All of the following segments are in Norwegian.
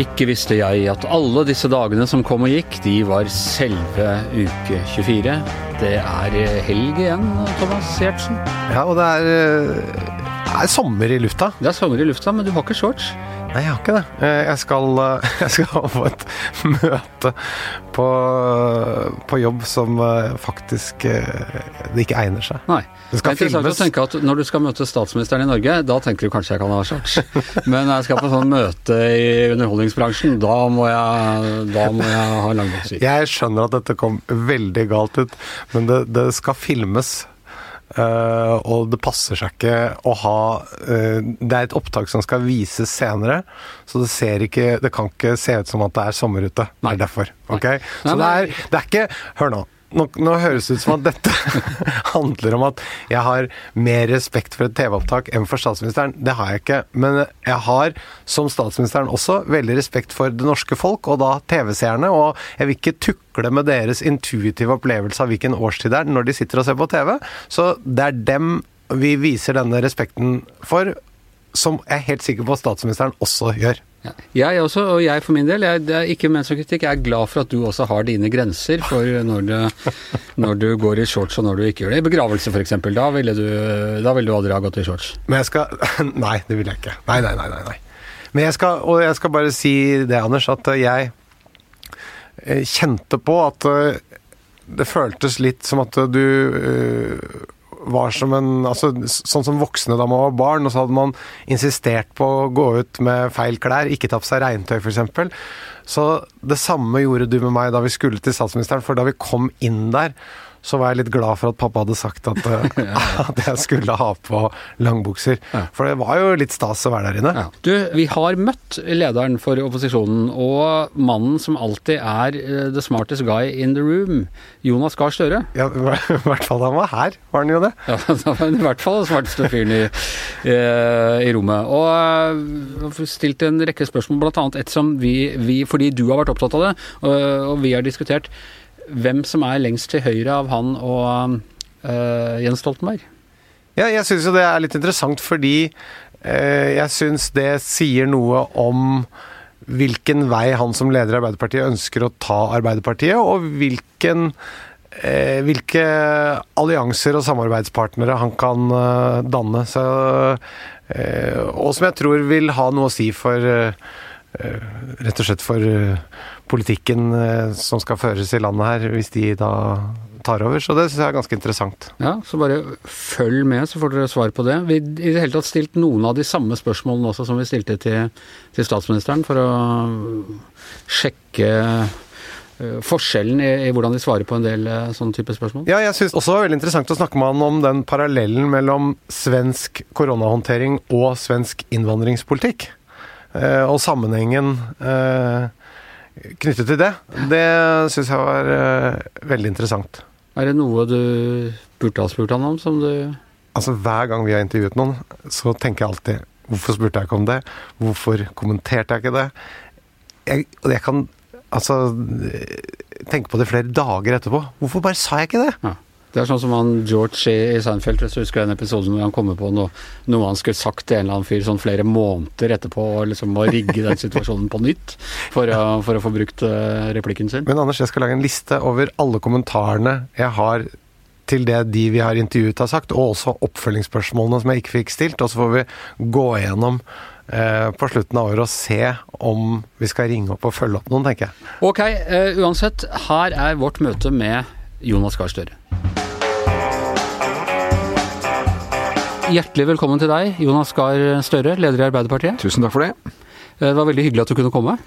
Ikke visste jeg at alle disse dagene som kom og gikk, de var selve uke 24. Det er helg igjen, Thomas Giertsen. Ja, og det er, eh, er sommer i lufta. Det er sommer i lufta, men du har ikke shorts. Nei, jeg har ikke det. Eh, Jeg skal, eh, jeg skal få et møte på, på jobb som eh, faktisk det ikke egner seg. Nei. Det Det skal er interessant filmes. å tenke at når du skal møte statsministeren i Norge, da tenker du kanskje jeg kan ha shorts. Men når jeg skal på sånn møte i underholdningsbransjen, da må jeg, da må jeg ha langbåtsvik. Jeg skjønner at dette kom veldig galt ut, men det, det skal filmes. Eh, og det passer seg ikke å ha uh, Det er et opptak som skal vises senere, så det ser ikke Det kan ikke se ut som at det er sommer ute. Det er derfor. Okay? Så det er, det er ikke Hør nå. Nå, nå høres det ut som at dette handler om at jeg har mer respekt for et TV-opptak enn for statsministeren. Det har jeg ikke. Men jeg har, som statsministeren også, veldig respekt for det norske folk, og da TV-seerne. Og jeg vil ikke tukle med deres intuitive opplevelse av hvilken årstid det er når de sitter og ser på TV. Så det er dem vi viser denne respekten for, som jeg er helt sikker på at statsministeren også gjør. Ja. Jeg også, og jeg for min del, jeg, det er ikke ment som kritikk, jeg er glad for at du også har dine grenser for når, du, når du går i shorts og når du ikke gjør det. I begravelse f.eks., da, da ville du aldri ha gått i shorts. Men jeg skal Nei, det vil jeg ikke. Nei, nei, nei. nei, nei. Men jeg skal, og jeg skal bare si det, Anders, at eh, jeg eh, kjente på at eh, det føltes litt som at du var som en altså, Sånn som voksne da man var barn, og så hadde man insistert på å gå ut med feil klær, ikke ta på seg regntøy f.eks. Så det samme gjorde du med meg da vi skulle til statsministeren, for da vi kom inn der, så var jeg litt glad for at pappa hadde sagt at, eh, at jeg skulle ha på langbukser. For det var jo litt stas å være der inne. Ja. Du, vi har møtt lederen for opposisjonen, og mannen som alltid er eh, the smartest guy in the room, Jonas Gahr Støre. Ja, I hvert fall da han var her, var han jo det. Ja, det var i hvert fall den smarteste fyren i, eh, i rommet. Og eh, stilt en rekke spørsmål, annet et som vi, vi fordi du har vært opptatt av det, og, og vi har diskutert hvem som er lengst til høyre av han og uh, Jens Stoltenberg. Ja, jeg syns jo det er litt interessant fordi uh, jeg syns det sier noe om hvilken vei han som leder i Arbeiderpartiet ønsker å ta Arbeiderpartiet, og hvilken eh, hvilke allianser og samarbeidspartnere han kan danne. Så, og som jeg tror vil ha noe å si for Rett og slett for eh, politikken eh, som skal føres i landet her, hvis de da tar over. Så det syns jeg er ganske interessant. Ja, så bare følg med, så får dere svar på det. Vi i det hele tatt stilt noen av de samme spørsmålene også som vi stilte til, til statsministeren, for å sjekke eh, forskjellen i, i hvordan de svarer på en del eh, sånne type spørsmål. Ja, jeg syns også det var veldig interessant å snakke med han om den parallellen mellom svensk koronahåndtering og svensk innvandringspolitikk. Eh, og sammenhengen eh, knyttet til det. Det syns jeg var eh, veldig interessant. Er det noe du burde ha spurt han om, som du Altså Hver gang vi har intervjuet noen, så tenker jeg alltid Hvorfor spurte jeg ikke om det? Hvorfor kommenterte jeg ikke det? Jeg, jeg kan altså tenke på det flere dager etterpå. Hvorfor bare sa jeg ikke det? ja. Det er sånn som han George i i Seinfeld, du husker den episoden hvor han kommer på noe, noe han skulle sagt til en eller annen fyr sånn flere måneder etterpå, og liksom må rigge den situasjonen på nytt for å, for å få brukt eh, replikken sin. Men Anders, jeg skal lage en liste over alle kommentarene jeg har til det de vi har intervjuet har sagt, og også oppfølgingsspørsmålene som jeg ikke fikk stilt. Og så får vi gå igjennom eh, på slutten av året og se om vi skal ringe opp og følge opp noen, tenker jeg. Ok, uh, uansett, her er vårt møte med Jonas Gahr Støre. Hjertelig velkommen til deg, Jonas Gahr Støre, leder i Arbeiderpartiet. Tusen takk for det. Eh, Det var veldig hyggelig at du kunne komme.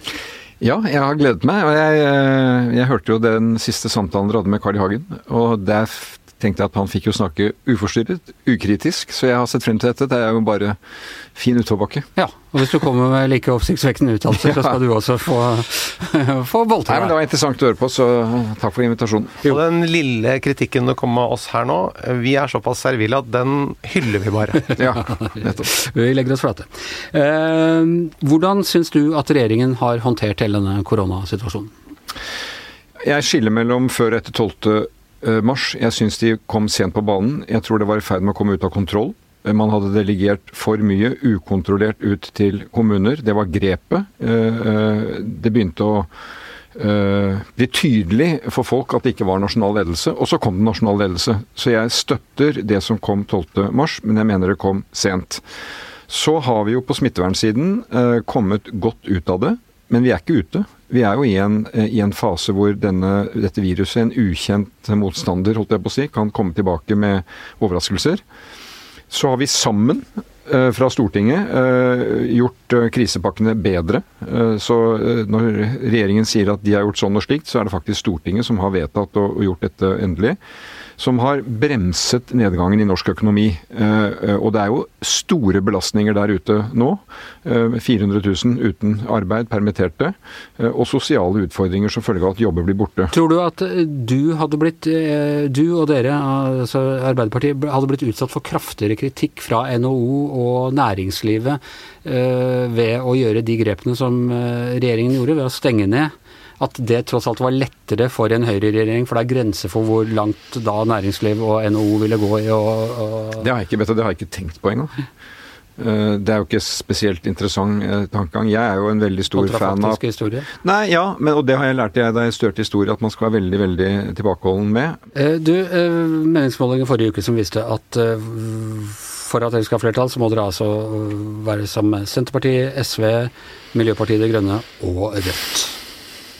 Ja, jeg har gledet meg. og jeg, eh, jeg hørte jo den siste samtalen dere hadde med Carl I. Hagen. Og der f- tenkte jeg at han fikk jo snakke uforstyrret, ukritisk. Så jeg har sett frem til dette. Det er jo bare fin utoverbakke. Ja, og hvis du kommer med like oppsiktsvekkende uttalelser, så skal du også få, få boltre men Det var interessant å høre på, så takk for invitasjonen. Og den lille kritikken du kom med oss her nå, vi er såpass servile at den hyller vi bare. Ja, nettopp. Vi legger oss flate. Eh, hvordan syns du at regjeringen har håndtert hele denne koronasituasjonen? Jeg skiller mellom før og etter 12. mars. Jeg syns de kom sent på banen. Jeg tror det var i ferd med å komme ut av kontroll. Man hadde delegert for mye ukontrollert ut til kommuner. Det var grepet. Det begynte å bli tydelig for folk at det ikke var nasjonal ledelse. Og så kom det nasjonal ledelse. Så jeg støtter det som kom 12.3, men jeg mener det kom sent. Så har vi jo på smittevernsiden kommet godt ut av det, men vi er ikke ute. Vi er jo i en, i en fase hvor denne, dette viruset, en ukjent motstander, holdt jeg på å si, kan komme tilbake med overraskelser. Så har vi sammen eh, fra Stortinget eh, gjort eh, krisepakkene bedre. Så når regjeringen sier at de har gjort sånn og slikt, så er det faktisk Stortinget som har vedtatt og gjort dette endelig som har bremset nedgangen i norsk økonomi. Eh, og det er jo store belastninger der ute nå. 400 eh, 000 uten arbeid, permitterte, eh, og sosiale utfordringer som følge av at jobber blir borte. Tror du at du hadde blitt, du og dere, altså Arbeiderpartiet, hadde blitt utsatt for kraftigere kritikk fra NHO og næringslivet ved å gjøre de grepene som regjeringen gjorde, ved å stenge ned at det tross alt var lettere for en høyreregjering, for det er grenser for hvor langt da næringsliv og NHO ville gå i å Det har jeg ikke, det har jeg ikke tenkt på engang. Eh, det er jo ikke spesielt interessant eh, tankegang. Jeg er jo en veldig stor fan av historie? Nei, ja, men, og det har jeg lært da jeg størte historie, at man skal være veldig veldig tilbakeholden med. Eh, du, meningsmålinger forrige uke som viste at for at dere skal ha flertall, så må dere altså være sammen med Senterpartiet, SV, Miljøpartiet De Grønne og Rødt.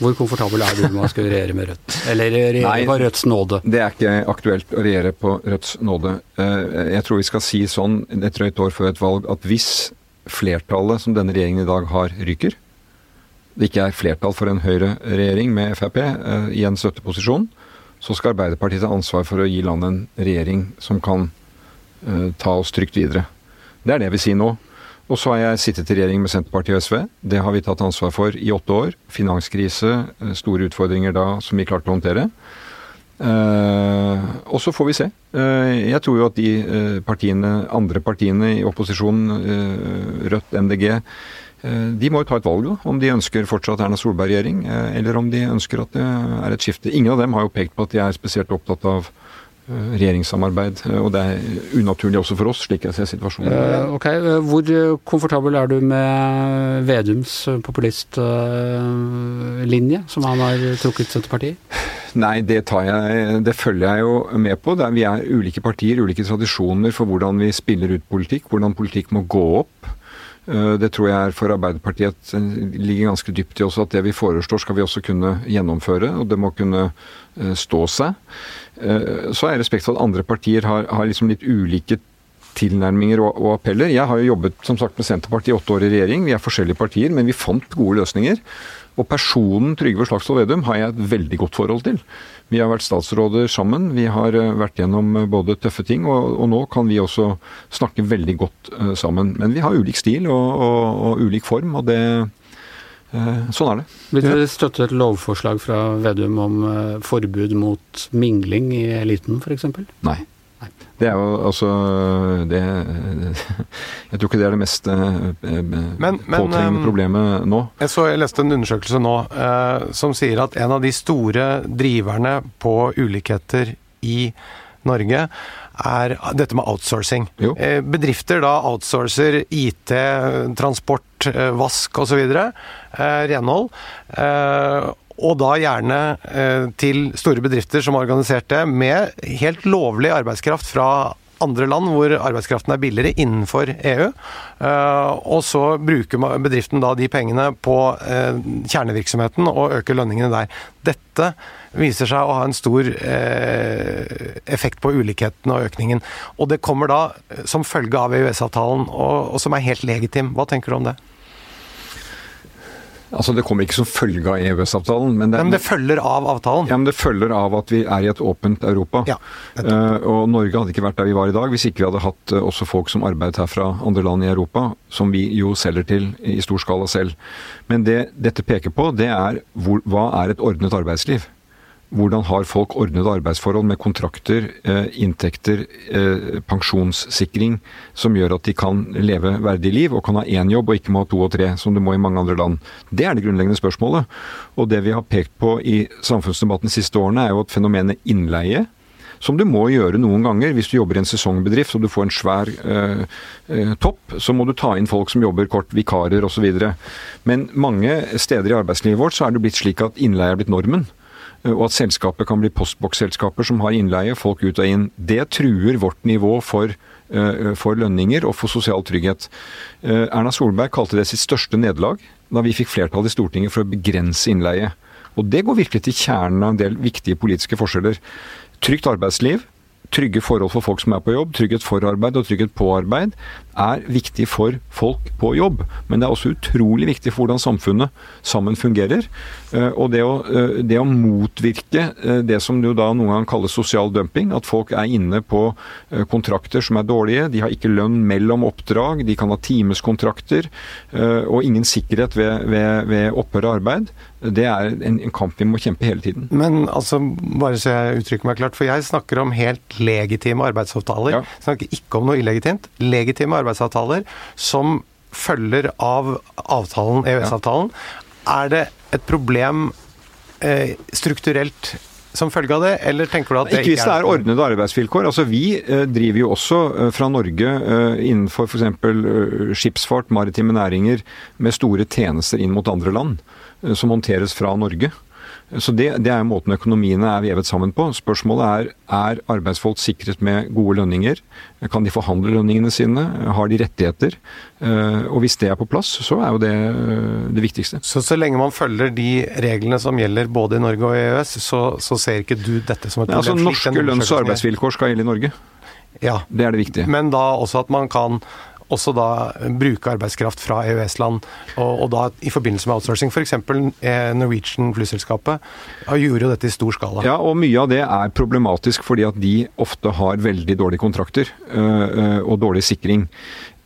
Hvor komfortabel er du med å skulle regjere med Rødt? Eller regjere Nei, på Rødts nåde? Det er ikke aktuelt å regjere på Rødts nåde. Eh, jeg tror vi skal si sånn et drøyt år før et valg at hvis flertallet som denne regjeringen i dag har, ryker, det ikke er flertall for en høyreregjering med Frp eh, i en støtteposisjon, så skal Arbeiderpartiet ta ansvar for å gi landet en regjering som kan uh, ta oss trygt videre. Det er det vi sier nå. Og så har jeg sittet i regjering med Senterpartiet og SV. Det har vi tatt ansvar for i åtte år. Finanskrise, eh, store utfordringer da som vi klarte å håndtere. Uh, og så får vi se. Uh, jeg tror jo at de uh, partiene, andre partiene i opposisjonen, Rødt, MDG, de må jo ta et valg da, om de ønsker fortsatt Erna Solberg-regjering, eller om de ønsker at det er et skifte. Ingen av dem har jo pekt på at de er spesielt opptatt av Eh, regjeringssamarbeid. Eh, og det er unaturlig også for oss, slik jeg ser situasjonen. Uh, ok, Hvor komfortabel er du med Vedums populistlinje, uh, som han har trukket Senterpartiet? Nei, det, jeg, det følger jeg jo med på. Er, vi er ulike partier, ulike tradisjoner for hvordan vi spiller ut politikk, hvordan politikk må gå opp. Det tror jeg er for Arbeiderpartiet ligger ganske dypt i også, at det vi foreslår skal vi også kunne gjennomføre. Og det må kunne stå seg. Eh, så har jeg respekt for at andre partier har, har liksom litt ulike tilnærminger og, og, appeller. Jeg har jo jobbet som sagt med Senterpartiet i åtte år i regjering. Vi er forskjellige partier, men vi fant gode løsninger. Og personen Trygve Slagsvold Vedum har jeg et veldig godt forhold til. Vi har vært statsråder sammen, vi har eh, vært gjennom eh, både tøffe ting, og, og nå kan vi også snakke veldig godt uh, sammen. Men vi har ulik stil og, og, og ulik form, og det, uh, sånn er det. Vil det støtte et lovforslag fra Vedum om uh, forbud mot mingling i eliten, f.eks.? Nei. Det er jo altså det, Jeg tror ikke det er det mest eh, påtrengende problemet nå. Jeg så jeg leste en undersøkelse nå eh, som sier at en av de store driverne på ulikheter i Norge er dette med outsourcing. Jo. Bedrifter da outsourcer IT, transport, Eh, vask osv. Eh, renhold. Eh, og da gjerne til store bedrifter som har organisert det, med helt lovlig arbeidskraft fra andre land hvor arbeidskraften er billigere innenfor EU. Og så bruker bedriften da de pengene på kjernevirksomheten og øker lønningene der. Dette viser seg å ha en stor effekt på ulikheten og økningen. Og det kommer da som følge av EØS-avtalen, og, som er helt legitim. Hva tenker du om det? Altså Det kommer ikke som følge av EØS-avtalen. Men, men, det følger av avtalen? Ja, men det følger av at vi er i et åpent Europa. Ja, uh, og Norge hadde ikke vært der vi var i dag hvis ikke vi hadde hatt uh, også folk som arbeidet her fra andre land i Europa, som vi jo selger til i stor skala selv. Men det dette peker på, det er hvor, hva er et ordnet arbeidsliv? Hvordan har folk ordnede arbeidsforhold med kontrakter, eh, inntekter, eh, pensjonssikring, som gjør at de kan leve verdig liv og kan ha én jobb og ikke må ha to og tre, som du må i mange andre land. Det er det grunnleggende spørsmålet. Og det vi har pekt på i samfunnsdebatten de siste årene, er jo at fenomenet innleie som du må gjøre noen ganger. Hvis du jobber i en sesongbedrift og du får en svær eh, eh, topp, så må du ta inn folk som jobber kort, vikarer osv. Men mange steder i arbeidslivet vårt så er det blitt slik at innleie er blitt normen. Og at selskapet kan bli postboksselskaper som har innleie, folk ut og inn. Det truer vårt nivå for, eh, for lønninger og for sosial trygghet. Eh, Erna Solberg kalte det sitt største nederlag da vi fikk flertall i Stortinget for å begrense innleie. Og det går virkelig til kjernen av en del viktige politiske forskjeller. Trygt arbeidsliv, trygge forhold for folk som er på jobb, trygghet for arbeid og trygghet på arbeid, er viktig for folk på jobb. Men det er også utrolig viktig for hvordan samfunnet sammen fungerer. Eh, og det å, eh, det å motvirke eh, det som jo da noen gang kalles sosial dumping, at folk er inne på kontrakter som er dårlige, de har ikke lønn mellom oppdrag, de kan ha timeskontrakter, og ingen sikkerhet ved, ved, ved opphør av arbeid, det er en, en, kamp vi må kjempe hele tiden. Men altså, bare så jeg uttrykker meg klart, for jeg snakker om helt legitime arbeidsavtaler. Ja. Jeg snakker ikke om noe illegitimt. Legitime arbeidsavtaler som følger av avtalen, EØS-avtalen. Er det et problem eh, strukturelt som følge av det, eller tenker du at det ikke, ikke hvis det er ordnede arbeidsvilkår. Altså Vi eh, driver jo også eh, fra Norge eh, innenfor f.eks. Eh, skipsfart, maritime næringer, med store tjenester inn mot andre land, som håndteres fra Norge. Så det, det er måten økonomiene er vevet sammen på. Spørsmålet er er arbeidsfolk sikret med gode lønninger. Kan de forhandle lønningene sine? Har de rettigheter? Eh, og hvis det er på plass, så er jo det eh, det viktigste. Så så lenge man følger de reglene som gjelder både i Norge og EØS, så, så ser ikke du dette som et problem? altså, norske lønns- og arbeidsvilkår skal gjelde i Norge. Ja. Det er det viktige. Men da også at man kan også da bruke arbeidskraft fra EØS-land, og, og, da i forbindelse med outsourcing. F.eks. Eh, Norwegian flyselskapet gjorde jo dette i stor skala. Ja, og mye av det er problematisk fordi at de ofte har veldig dårlige kontrakter øh, og dårlig sikring.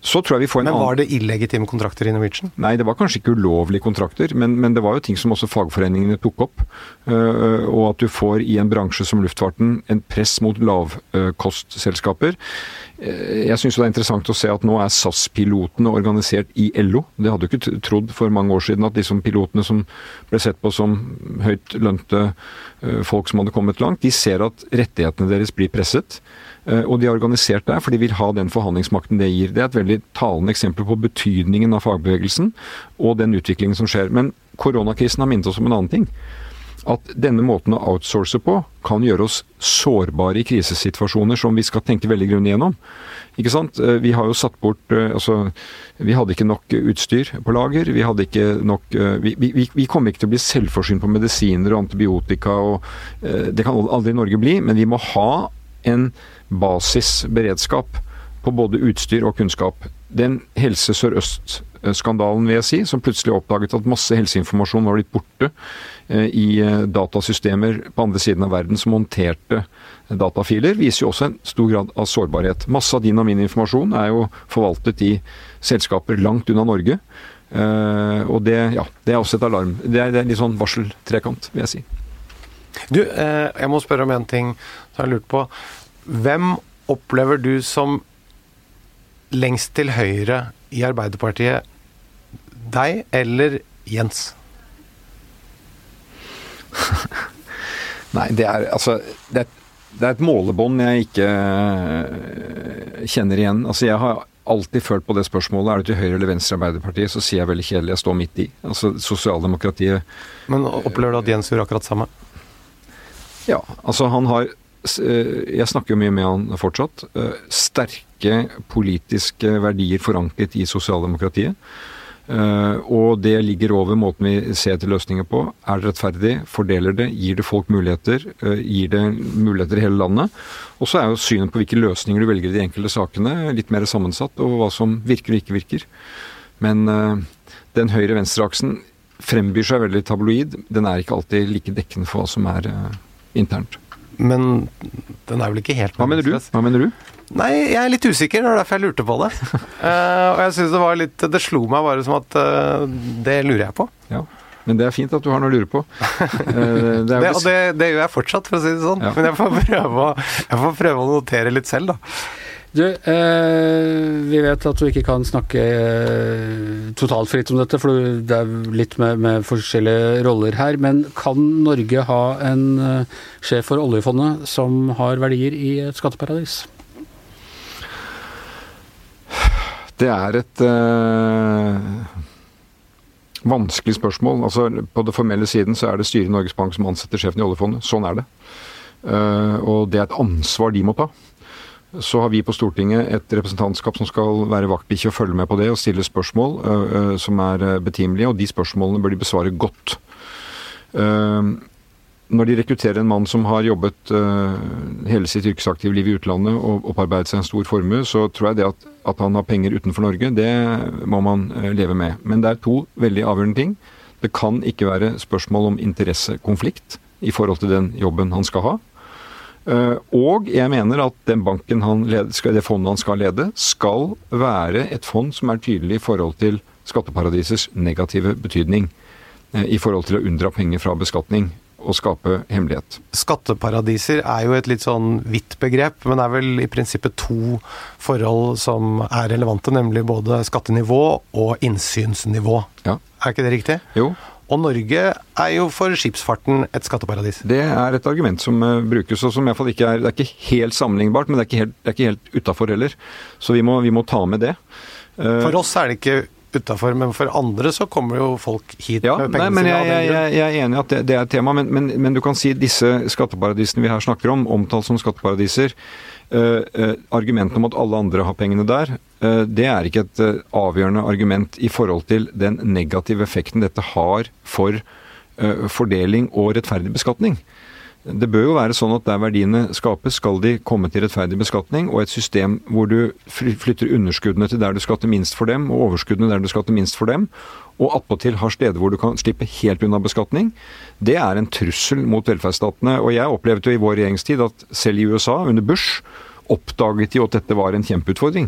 Så tror jeg vi får en men Var det illegitime kontrakter i Norwegian? Nei, det var kanskje ikke ulovlige kontrakter, men, men det var jo ting som også fagforeningene tok opp. Øh, og at du får i en bransje som luftfarten en press mot lavkostselskaper. Uh, jeg syns det er interessant å se at nå er SAS-pilotene organisert i LO. Det hadde du ikke trodd for mange år siden, at liksom pilotene som ble sett på som høyt lønte uh, folk som hadde kommet langt, de ser at rettighetene deres blir presset. Eh, og de er organisert der, for de vil ha den forhandlingsmakten det gir. Det er et veldig talende eksempel på betydningen av fagbevegelsen og den utviklingen som skjer. Men koronakrisen har minnet oss om en annen ting. At denne måten å outsource på kan gjøre oss sårbare i krisesituasjoner som vi skal tenke veldig grundig gjennom. Ikke sant? Eh, vi har jo satt bort eh, Altså, vi hadde ikke nok utstyr på lager. Vi hadde ikke nok Vi, vi, vi kommer ikke til å bli selvforsynt på medisiner og antibiotika og Det kan aldri Norge bli, men vi må ha en basisberedskap på både utstyr og kunnskap. Den Helse Sør-Øst-skandalen, vil jeg si, som plutselig oppdaget at masse helseinformasjon var blitt borte eh, i eh, datasystemer på andre siden av verden som håndterte datafiler, viser jo også en stor grad av sårbarhet. Masse av din og min informasjon er jo forvaltet i selskaper langt unna Norge. Og det, ja, det er også et alarm. Det er, det er litt sånn varseltrekant, vil jeg si. Du, jeg må spørre om en ting som jeg har lurt på. Hvem opplever du som lengst til høyre i Arbeiderpartiet? Deg eller Jens? Nei, det er altså Det er, det er et målebånd jeg ikke uh, kjenner igjen. Altså, jeg har alltid følt på det spørsmålet. Er du til høyre eller venstre Arbeiderpartiet, så sier jeg veldig kjedelig. Jeg står midt i. Altså sosialdemokratiet Men opplever du at Jens gjør akkurat samme? Ja, altså han har Eh, jeg snakker jo mye med han fortsatt. Eh, sterke politiske verdier forankret i sosialdemokratiet. Uh, og det ligger over måten vi ser til løsninger på. Er det rettferdig? Fordeler det? Gir det folk muligheter? Uh, gir det muligheter i hele landet? Og så er jo synet på hvilke løsninger du velger i de enkelte sakene litt mer sammensatt, og hva som virker og ikke virker. Men uh, den høyre-venstre-aksen frembyr seg veldig tabloid. Den er ikke alltid like dekkende for hva som er internt. Men den er vel ikke helt Hva mener du? Hva mener du? Nei, jeg er litt usikker. Det var derfor jeg lurte på det. uh, og jeg synes det var litt Det slo meg bare som at uh, det lurer jeg på. Ja. Men det er fint at du har noe å lure på. Uh, det, det, og det, det, gjør jeg fortsatt, for å si det sånn. Ja. Men jeg får, prøve å, jeg får prøve å notere litt selv, da. Du, eh, vi vet at du ikke kan snakke eh, totalt fritt om dette, for det er litt med, med forskjellige roller her. Men kan Norge ha en eh, sjef for oljefondet som har verdier i et skatteparadis? Det er et eh, vanskelig spørsmål. Altså, på det formelle siden så er det styret i Norges Bank som ansetter sjefen i oljefondet. Sånn er det. Uh, og det er et ansvar de må ta. Så har vi på Stortinget et representantskap som skal være vaktbikkje og følge med på det og stille spørsmål uh, som er betimelige, og de spørsmålene bør de besvare godt. Uh, når de rekrutterer en mann som har jobbet uh, hele sitt yrkesaktive liv i utlandet og opparbeidet seg en stor formue, så tror jeg det at, at, han har penger utenfor Norge, det må man leve med. Men det er to veldig avgjørende ting. Det kan ikke være spørsmål om interessekonflikt i forhold til den jobben han skal ha. Uh, og jeg mener at den banken han leder, det fondet han skal lede, skal være et fond som er tydelig i forhold til skatteparadisers negative betydning. I forhold til å unndra penger fra beskatning og skape hemmelighet. Skatteparadiser er jo et litt sånn vidt begrep, men det er vel i prinsippet to forhold som er relevante, nemlig både skattenivå og innsynsnivå. Ja. Er ikke det riktig? Jo. Og Norge er jo for skipsfarten et skatteparadis. Det er et argument som uh, brukes, og som i hvert fall ikke er Det er ikke helt sammenlignbart, men det er ikke helt, det er ikke helt utafor heller. Så vi må, vi må, ta med det. Uh, for oss er det ikke utafor, men for andre så kommer jo folk hit ja, med pengene sine. Jeg, jeg, jeg, er enig i at det, det, er et tema, men, men, men, du kan si disse skatteparadisene vi her snakker om, omtalt som skatteparadiser. Uh, uh, argumentet om at alle andre har pengene der, uh, det er ikke et avgjørende argument i forhold til den negative effekten dette har for fordeling og rettferdig beskatning. Det bør jo være sånn at der verdiene skapes, skal de komme til rettferdig beskatning, og et system hvor du flytter underskuddene til der du skatter minst for dem, og overskuddene der du skatter minst for dem, og attpåtil har steder hvor du kan slippe helt unna beskatning, det er en trussel mot velferdsstatene. Og jeg opplevde jo i vår regjeringstid at selv i USA, under Bush, oppdaget de at dette var en kjempeutfordring,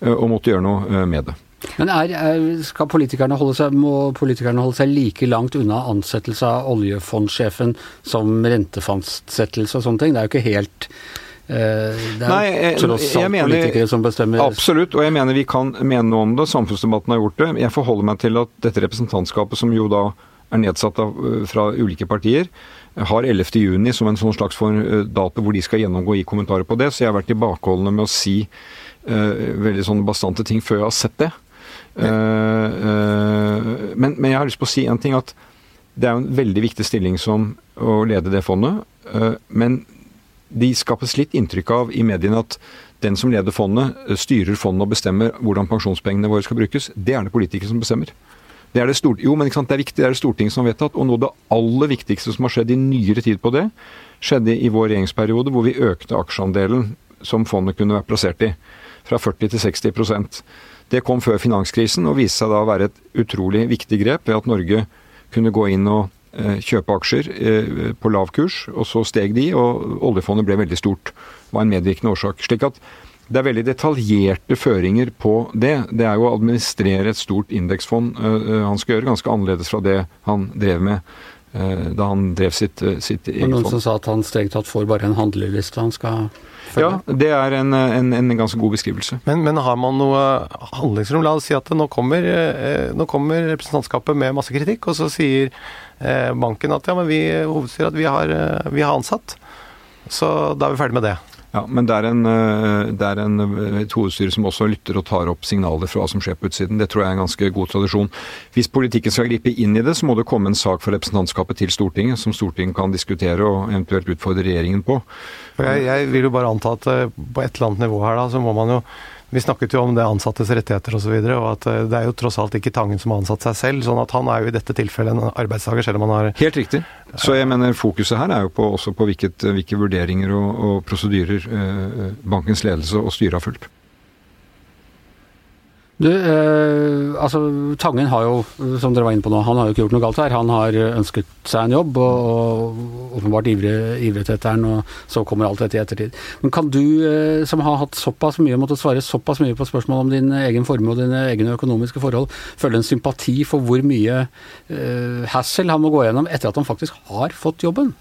eh, og måtte gjøre noe eh, med det. Men er, er, skal politikerne holde seg, må politikerne holde seg like langt unna ansettelse av oljefondsjefen som rentefastsettelse og sånne ting? Det er jo ikke helt eh, det er Nei, jeg, tross alt mener, politikere som bestemmer Absolutt, og jeg mener vi kan mene noe om det. Samfunnsdebatten har gjort det. Jeg forholder meg til at dette representantskapet, som jo da er nedsatt av, fra ulike partier, har 11.6 som en sånn slags eh, dato hvor de skal gjennomgå i kommentarer på det. Så jeg har vært tilbakeholdende med å si uh, veldig sånne bastante ting før jeg har sett det. Uh, uh, men, men, jeg har lyst på å si en ting, at det er jo en veldig viktig stilling som å lede det fondet. Uh, men de skapes litt inntrykk av i mediene at den som leder fondet, styrer fondet og bestemmer hvordan pensjonspengene våre skal brukes. Det er det politikere som bestemmer. Det er det stort, jo, men det er viktig, det er det Stortinget som har vedtatt. Og noe av det aller viktigste som har skjedd i nyere tid på det, skjedde i vår regjeringsperiode, hvor vi økte aksjeandelen som fondet kunne vært plassert i. Fra 40 til 60 det kom før finanskrisen og viste seg da å være et utrolig viktig grep ved at Norge kunne gå inn og eh, kjøpe aksjer eh, på lav kurs, og så steg de, og oljefondet ble veldig stort. Var en medvirkende årsak. slik at det er veldig detaljerte føringer på det. Det er jo å administrere et stort indeksfond eh, han skal gjøre, ganske annerledes fra det han drev med da han drev sitt, sitt eget fond. Noen som sa at han strengt tatt får bare en handleliste han skal følge? ja, det er en, en, en, ganske god beskrivelse. Men, men, har man noe handlingsrom? La oss si at nå kommer, eh, nå kommer representantskapet med masse kritikk, og så sier eh, banken at ja, men vi hovedstyret at vi har, eh, vi har ansatt. Så da er vi ferdig med det. Ja, Men det er, en, eh, det er en, eh, et hovedstyre som også lytter og tar opp signaler fra hva som skjer på utsiden. Det tror jeg er en ganske god tradisjon. Hvis politikken skal gripe inn i det, så må det komme en sak fra representantskapet til Stortinget, som Stortinget kan diskutere og eventuelt utfordre regjeringen på. Jeg, jeg vil jo bare anta at eh, på et eller annet nivå her, da, så må man jo vi snakket jo om det ansattes rettigheter osv., og, så videre, og at eh, det er jo tross alt ikke Tangen som har ansatt seg selv. sånn at han er jo i dette tilfellet en arbeidstaker, selv om han har Helt riktig. Så jeg mener fokuset her er jo på, også på hvilket, hvilke vurderinger og, og prosedyrer eh, bankens ledelse og styre har fulgt. Du, eh, altså Tangen har jo, som dere var inne på nå, han har jo ikke gjort noe galt her. Han har ønsket seg en jobb, og, og åpenbart ivret, etter den, og så kommer alt dette i ettertid. Men kan du, eh, som har hatt såpass mye, måttet svare såpass mye på spørsmål om din egen formue og dine egne økonomiske forhold, føle en sympati for hvor mye eh, hassle han må gå gjennom etter at han faktisk har fått jobben?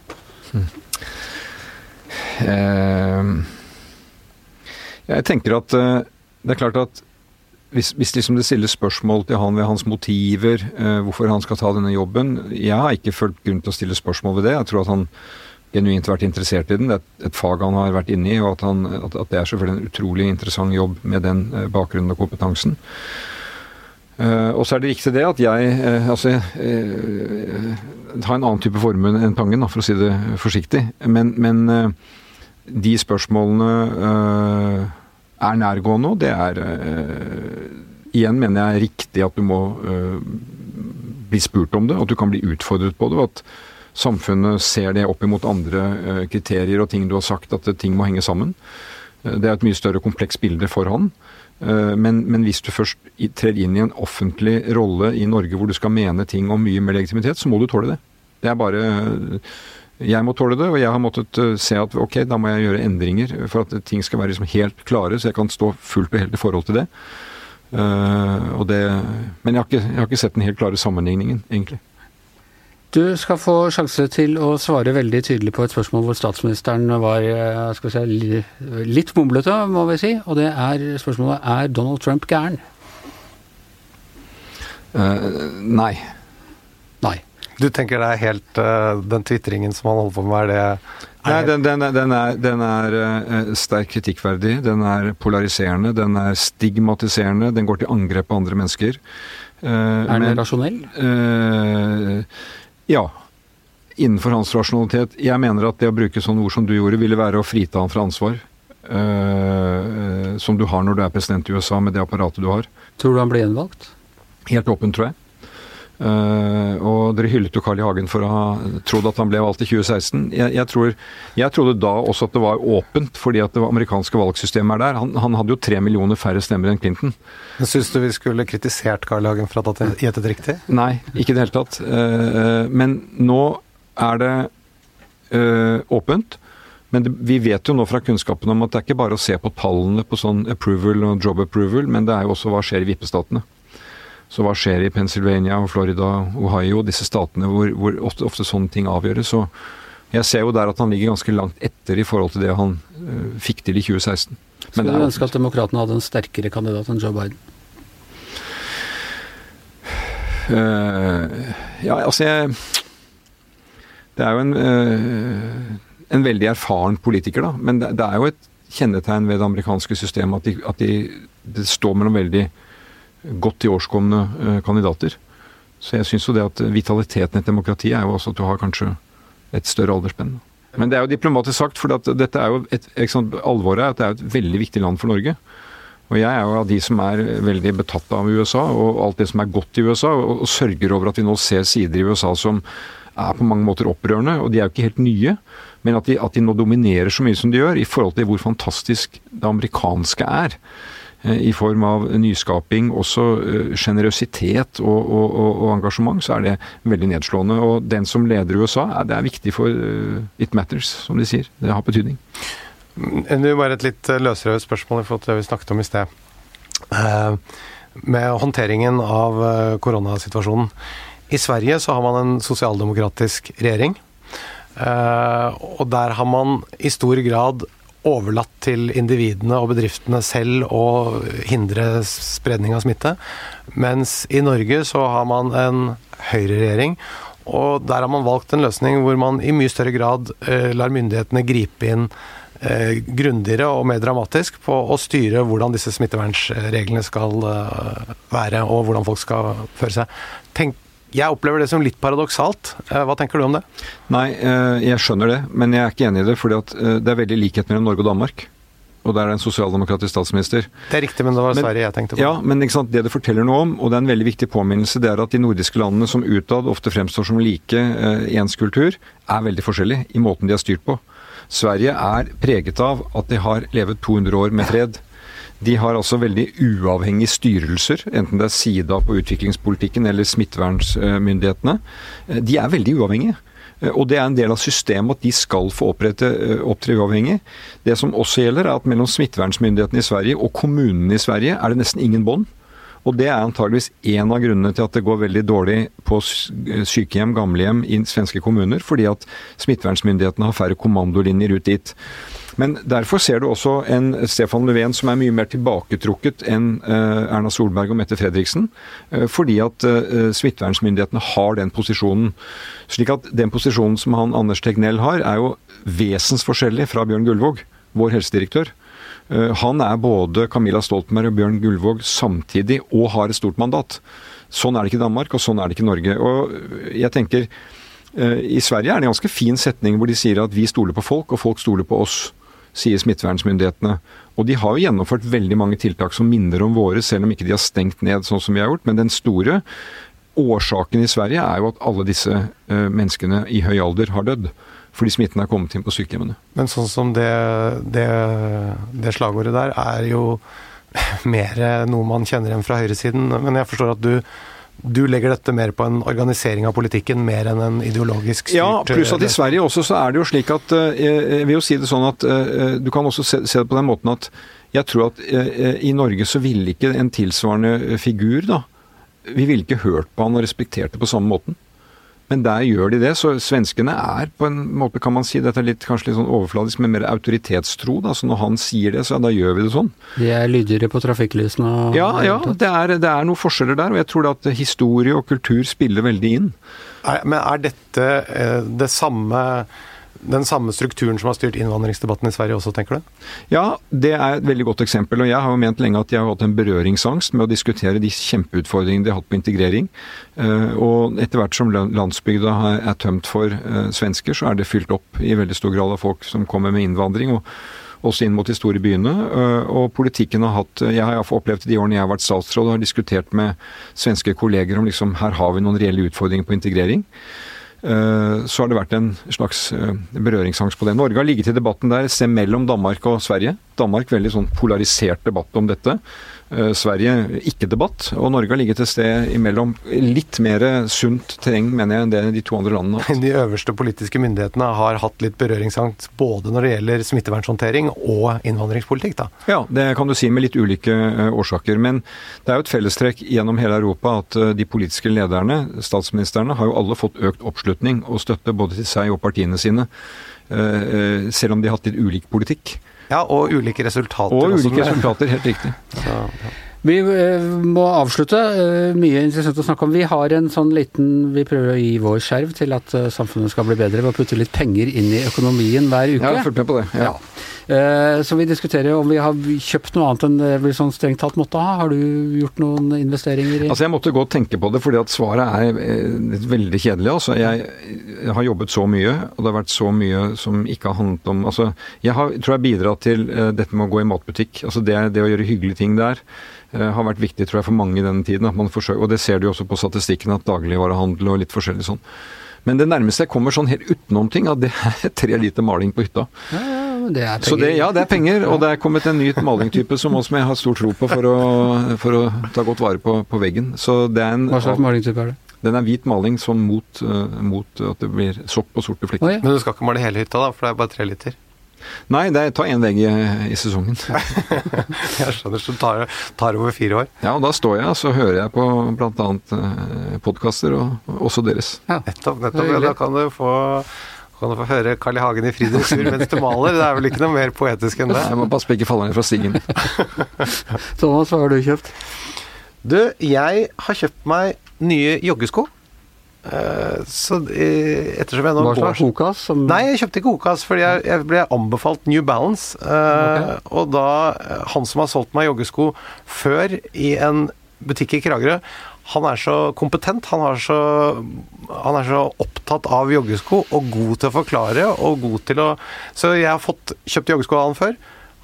Hmm. Uh, Jeg tenker at eh, det er klart at hvis, hvis liksom det stilles spørsmål til han ved hans motiver, eh, hvorfor han skal ta denne jobben Jeg har ikke følt grunn til å stille spørsmål ved det. Jeg tror at han genuint vært interessert i den. Det er et, fag han har vært inne i, og at, han, at, at, det er selvfølgelig en utrolig interessant jobb med den eh, bakgrunnen og kompetansen. Uh, og så er det riktig det at jeg uh, altså, uh, har en annen type formue enn Tangen, da, for å si det forsiktig. Men, men de spørsmålene er nærgående, og det er Igjen mener jeg riktig at du må bli spurt om det, at du kan bli utfordret på det. og at samfunnet ser det opp imot andre kriterier og ting du har sagt, at ting må henge sammen. Det er et mye større komplekst bilde for han. Eh, men, men, hvis du først trer inn i en offentlig rolle i Norge hvor du skal mene ting om mye mer legitimitet, så må du tåle det. Det er bare Jeg må tåle det, og jeg har måttet eh, se at ok, da må jeg gjøre endringer for at ting skal være liksom helt klare, så jeg kan stå fullt og helt i forhold til det. Uh, det men jeg har, ikke, jeg har ikke sett den helt klare sammenligningen, egentlig. Du skal få sjanse til å svare veldig tydelig på et spørsmål hvor statsministeren var eh, si, litt mumlete, må vi si. Og det er spørsmålet er Donald Trump gæren? Uh, nei. Nei. Du tenker det er helt uh, Den tvitringen som han holder på med, er det Nei, den, den, den, er, den er uh, sterkt kritikkverdig. Den er polariserende. Den er stigmatiserende. Den går til angrep på andre mennesker. er den rasjonell? Ja. Innenfor hans rasjonalitet. Jeg mener at det å bruke sånne ord som du gjorde, ville være å frita han fra ansvar. Uh, som du har når du er president i USA med det apparatet du har. Tror du han blir gjenvalgt? Helt åpent, tror jeg. Uh, og dere hyllet jo Carl I. Hagen for å ha trodd at han ble valgt i 2016. Jeg, jeg, tror, jeg, trodde da også at det var åpent, fordi at det amerikanske valgsystemet er der. Han, han hadde jo tre millioner færre stemmer enn Clinton. Syns du vi skulle kritisert Carl I. Hagen for at han gjettet riktig? Nei, ikke i det hele tatt. Uh, men nå er det uh, åpent. Men det, vi vet jo nå fra kunnskapen om at det er ikke bare å se på tallene på sånn approval og job approval, men det er jo også hva skjer i vippestatene. Så hva skjer i Pennsylvania og Florida, Ohio, disse statene hvor, hvor ofte, ofte, sånne ting avgjøres. Så jeg ser jo der at han ligger ganske langt etter i forhold til det han uh, fikk til i 2016. Skulle du ønske at demokratene hadde en sterkere kandidat enn Joe Biden? Uh, ja, altså jeg Det er jo en, uh, en veldig erfaren politiker, da. Men det, det, er jo et kjennetegn ved det amerikanske systemet at, de, at de, det står mellom veldig godt i årskomne kandidater. Så jeg syns jo det at vitaliteten i et demokrati er jo også at du har kanskje et større aldersspenn. Men det er jo diplomatisk sagt, for dette er jo et, sant, alvoret er at det er et veldig viktig land for Norge. Og jeg er jo av de som er veldig betatt av USA og alt det som er godt i USA, og, og sørger over at vi nå ser sider i USA som er på mange måter opprørende, og de er jo ikke helt nye. Men at de, at de nå dominerer så mye som de gjør, i forhold til hvor fantastisk det amerikanske er. Eh, i form av nyskaping, også eh, sjenerøsitet og, og, og, og, engasjement, så er det veldig nedslående. Og den som leder USA, det er viktig for uh, it matters, som de sier. Det har betydning. Det er bare et litt løsrevet spørsmål i forhold til det vi snakket om i sted. Med håndteringen av koronasituasjonen. I Sverige så har man en sosialdemokratisk regjering. Og der har man i stor grad overlatt til individene og bedriftene selv å hindre spredning av smitte. Mens i Norge så har man en høyreregjering, og der har man valgt en løsning hvor man i mye større grad eh, lar myndighetene gripe inn eh, grundigere og mer dramatisk på å styre hvordan disse smittevernreglene skal eh, være, og hvordan folk skal føre seg. Tenk, jeg opplever det som litt paradoksalt. Eh, hva tenker du om det? Nei, eh, jeg skjønner det, men jeg er ikke enig i det. fordi eh, det er veldig likhet mellom Norge og Danmark. Og der er det en sosialdemokratisk statsminister. Det er riktig, men det var Sverige jeg tenkte på. Ja, men det det forteller noe om, og det er en veldig viktig påminnelse, det er at de nordiske landene som utad ofte fremstår som like eh, ens kultur, er veldig forskjellige i måten de har styrt på. Sverige er preget av at de har levet 200 år med fred. De har altså veldig uavhengige styrelser, enten det er Sida på utviklingspolitikken eller smittevernmyndighetene. Eh, de er veldig uavhengige. Eh, og det er en del av systemet at de skal få opprette, eh, opptre uavhengig. Det som også gjelder, er at mellom smittevernmyndighetene i Sverige og kommunene i Sverige er det nesten ingen bånd. Og det er antageligvis en av grunnene til at det går veldig dårlig på sykehjem, gamlehjem i svenske kommuner, fordi at smittevernmyndighetene har færre kommandolinjer ut dit. Men derfor ser du også en Stefan Löfven som er mye mer tilbaketrukket enn eh, Erna Solberg og Mette Fredriksen, eh, fordi at eh, smittevernmyndighetene har den posisjonen. Slik at den posisjonen som han Anders Tegnell har, er jo vesensforskjellig fra Bjørn Gullvåg, vår helsedirektør. Eh, Han er både Camilla Stoltenberg og Bjørn Gullvåg samtidig, og har et stort mandat. Sånn er det ikke i Danmark, og sånn er det ikke i Norge. Og jeg tenker, eh, I Sverige er det en ganske fin setning hvor de sier at vi stoler på folk, og folk stoler på oss, sier smittevernmyndighetene. Og de har jo gjennomført veldig mange tiltak som minner om våre, selv om ikke de har stengt ned sånn som vi har gjort. Men den store årsaken i Sverige er jo at alle disse eh, menneskene i høy alder har dødd. Fordi smitten er kommet inn på sykehjemmene. Men sånn som det, det, det slagordet der er jo mer noe man kjenner igjen fra høyresiden. Men jeg forstår at du, du legger dette mer på en organisering av politikken mer enn en ideologisk styrt Ja, pluss at i eh, Sverige også så er det jo slik at eh, Jeg vil jo si det sånn at eh, du kan også se, se det på den måten at jeg tror at eh, i Norge så ville ikke en tilsvarende figur, da Vi ville ikke hørt på han og respektert det på samme måten. Men der gjør de det. Så svenskene er på en måte, kan man si, dette er litt, kanskje litt sånn overfladisk, men mer autoritetstro. da, Så når han sier det, så da gjør vi det sånn. De er lydigere på trafikklysene og Ja, ja, det er, det er noen forskjeller der. Og jeg tror at historie og kultur spiller veldig inn. Men er dette eh, det samme den samme strukturen som har styrt innvandringsdebatten i Sverige også, tenker du? Ja, det er et veldig godt eksempel. Og jeg har jo ment lenge at jeg har hatt en berøringsangst med å diskutere de kjempeutfordringene de har hatt på integrering. Eh, Og etter hvert som landsbygda er tømt for eh, svensker, så er det fylt opp i veldig stor grad av folk som kommer med innvandring. og også inn mot de store byene. eh, Og politikken har hatt Jeg har opplevd opplevd de årene jeg har vært statsråd og har diskutert med svenske kolleger om liksom her har vi noen reelle utfordringer på integrering. Eh, Så har det vært en slags eh, berøringsangst på det. Norge har ligget i debatten der, se mellom Danmark og Sverige. Danmark veldig sånn polarisert debatt om dette. Eh, Sverige ikke debatt. Og Norge har ligget et sted imellom. Litt mer sunt terreng, mener jeg, enn det de to andre landene har hatt. De øverste politiske myndighetene har hatt litt berøringsangst både når det gjelder smittevernhåndtering og innvandringspolitikk, da. Ja, det kan du si med litt ulike eh, årsaker. Men det er jo et fellestrekk gjennom hele Europa at eh, de politiske lederne, statsministrene, har jo alle fått økt oppslutning og støtte både til seg og partiene sine. Selv om de har hatt litt ulik politikk. Ja, og ulike resultater. Og ulike også. resultater, helt riktig. Så, ja. Vi eh, må avslutte. Eh, Mye interessant å snakke om. Vi har en sånn liten Vi prøver å gi vår skjerv til at eh, samfunnet skal bli bedre ved å putte litt penger inn i økonomien hver uke. Ja, Jeg har fulgt med på det. Ja. Eh, Så vi diskuterer om vi har kjøpt noe annet enn det vi sånn strengt tatt måtte ha. Har du gjort noen investeringer i Altså Jeg måtte og tenke på det, fordi at svaret er eh, veldig kjedelig. altså Jeg, har jobbet så mye, og det har vært så mye som ikke har handlet om altså Jeg har, tror jeg har bidratt til eh, dette med å gå i matbutikk. altså Det, det å gjøre hyggelige ting der eh, har vært viktig tror jeg for mange i denne tiden. at man forsøker, Og det ser du jo også på statistikken, at dagligvarehandel og litt forskjellig sånn. Men det nærmeste jeg kommer sånn helt utenom ting, at det er tre liter maling på hytta. Ja, ja, men det er penger. Det, ja, det er penger, og det er kommet en ny malingtype som også jeg har stor tro på for å, for å ta godt vare på, på veggen. Så det er en Hva slags malingtype er det? Den er hvit maling sånn mot, uh, mot at det blir sopp og sorte flekker. Oh, ja. Men du skal ikke male hele hytta, da, for det er bare tre liter. Nei, det er ta én vegg i, i sesongen. Jeg skjønner, så det tar, tar over fire år. Ja, og da står jeg og så hører jeg på bl.a. Eh, podkaster, og også deres. Nettopp. nettopp. Er Ja, da kan du få kan du få høre Carl I. Hagen i fri dressur mens du maler. Det er vel ikke noe mer poetisk enn det? Jeg må passe på ikke falle ned fra stigen. Thomas, hva har du kjøpt? Du, jeg har kjøpt meg nye joggesko. Eh, Så eh, ettersom jeg nå Hva slags Hokas? Som... Nei, jeg kjøpte ikke Okas, fordi jeg, jeg ble anbefalt New Balance. Okay. Og da eh, Han som har solgt meg joggesko før i en butikk i Kragerø, han er så kompetent. Han, har så, han er så opptatt av joggesko og god til å forklare og god til å Så jeg har fått kjøpt joggesko av han før.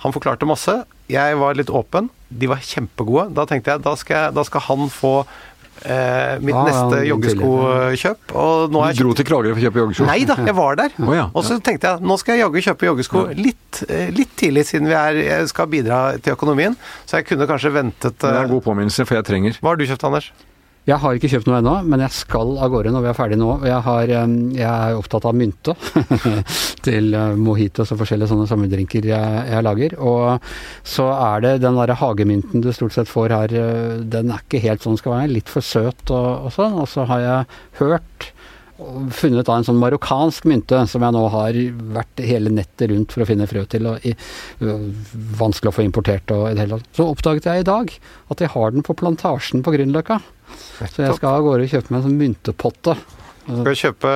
Han forklarte masse. Jeg var litt åpen. De var kjempegode. Da tenkte jeg da skal, jeg, da skal han få eh, mitt ah, neste ja, joggeskokjøp. Og nå har Du jeg dro til Kragerø for å kjøpe joggesko? Nei da, jeg var der. Oh, ja. Og så tenkte jeg nå skal jeg jaggu kjøpe joggesko litt, eh, litt tidlig, siden vi er, jeg skal bidra til økonomien. Så jeg kunne kanskje ventet Det er eh, en god påminnelse, for jeg trenger. Hva har du kjøpt, Anders? Jeg har ikke kjøpt noe ennå, men jeg skal av gårde når vi er ferdige nå. Jeg, har, jeg er opptatt av mynte til eh, mojitos og forskjellige sånne sommerdrinker jeg, jeg, lager. Og så er det den derre hagemynten du stort sett får her, eh, den er ikke helt sånn den skal være. Litt for søt og, og sånn. Og så har jeg hørt funnet da en sånn marokkansk mynte som jeg nå har vært hele nettet rundt for å finne frø til. og i, Vanskelig å få importert og i det hele tatt. Så oppdaget jeg i dag at jeg har den på plantasjen på Grünerløkka. Så jeg skal av gårde og kjøpe meg en sånn myntepotte. Skal du kjøpe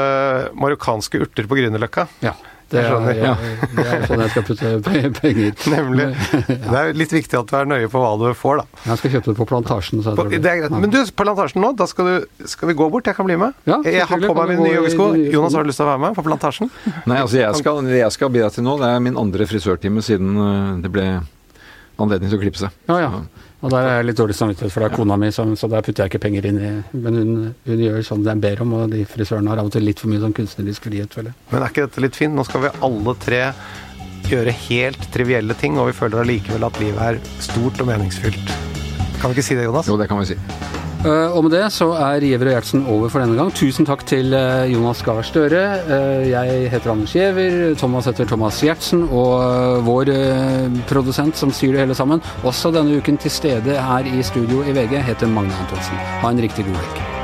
marokkanske urter på Grünerløkka? Ja. Det er, ja, det er sånn jeg skal putte penger. Nemlig. Det er litt viktig at du er nøye på hva du får, da. Jeg skal kjøpe det på Plantasjen. På, det er greit. Men du, på Plantasjen nå, da skal, du, skal vi gå bort? Jeg kan bli med. Ja, jeg har på meg mine nye joggesko. Jonas, har du lyst til å være med på Plantasjen? Nei, altså jeg skal, jeg skal bidra til nå. Det er min andre frisørtime siden eh, det ble anledning til å klippe seg. Ja, ja. Og der er jeg litt dårlig samvittighet, for det er kona mi, så, så der putter jeg ikke penger inn i Men hun, hun gjør sånn det jeg ber om, og de frisørene har av og til litt for mye sånn kunstnerisk frihet, føler jeg. Men er ikke dette litt fint? Nå skal vi alle tre gjøre helt trivielle ting, og vi føler allikevel at livet er stort og meningsfylt. Kan vi ikke si det, Jonas? Jo, det kan vi si. Uh, og med det så er Giæver og Gjertsen over for denne gang. Tusen takk til uh, Jonas Gahr Støre. Uh, jeg heter Anders Giæver. Thomas heter Thomas Gjertsen. Og vår produsent som styrer det hele sammen, også denne uken til stede her i studio i VG, heter Magne Antonsen. Ha en riktig god uke.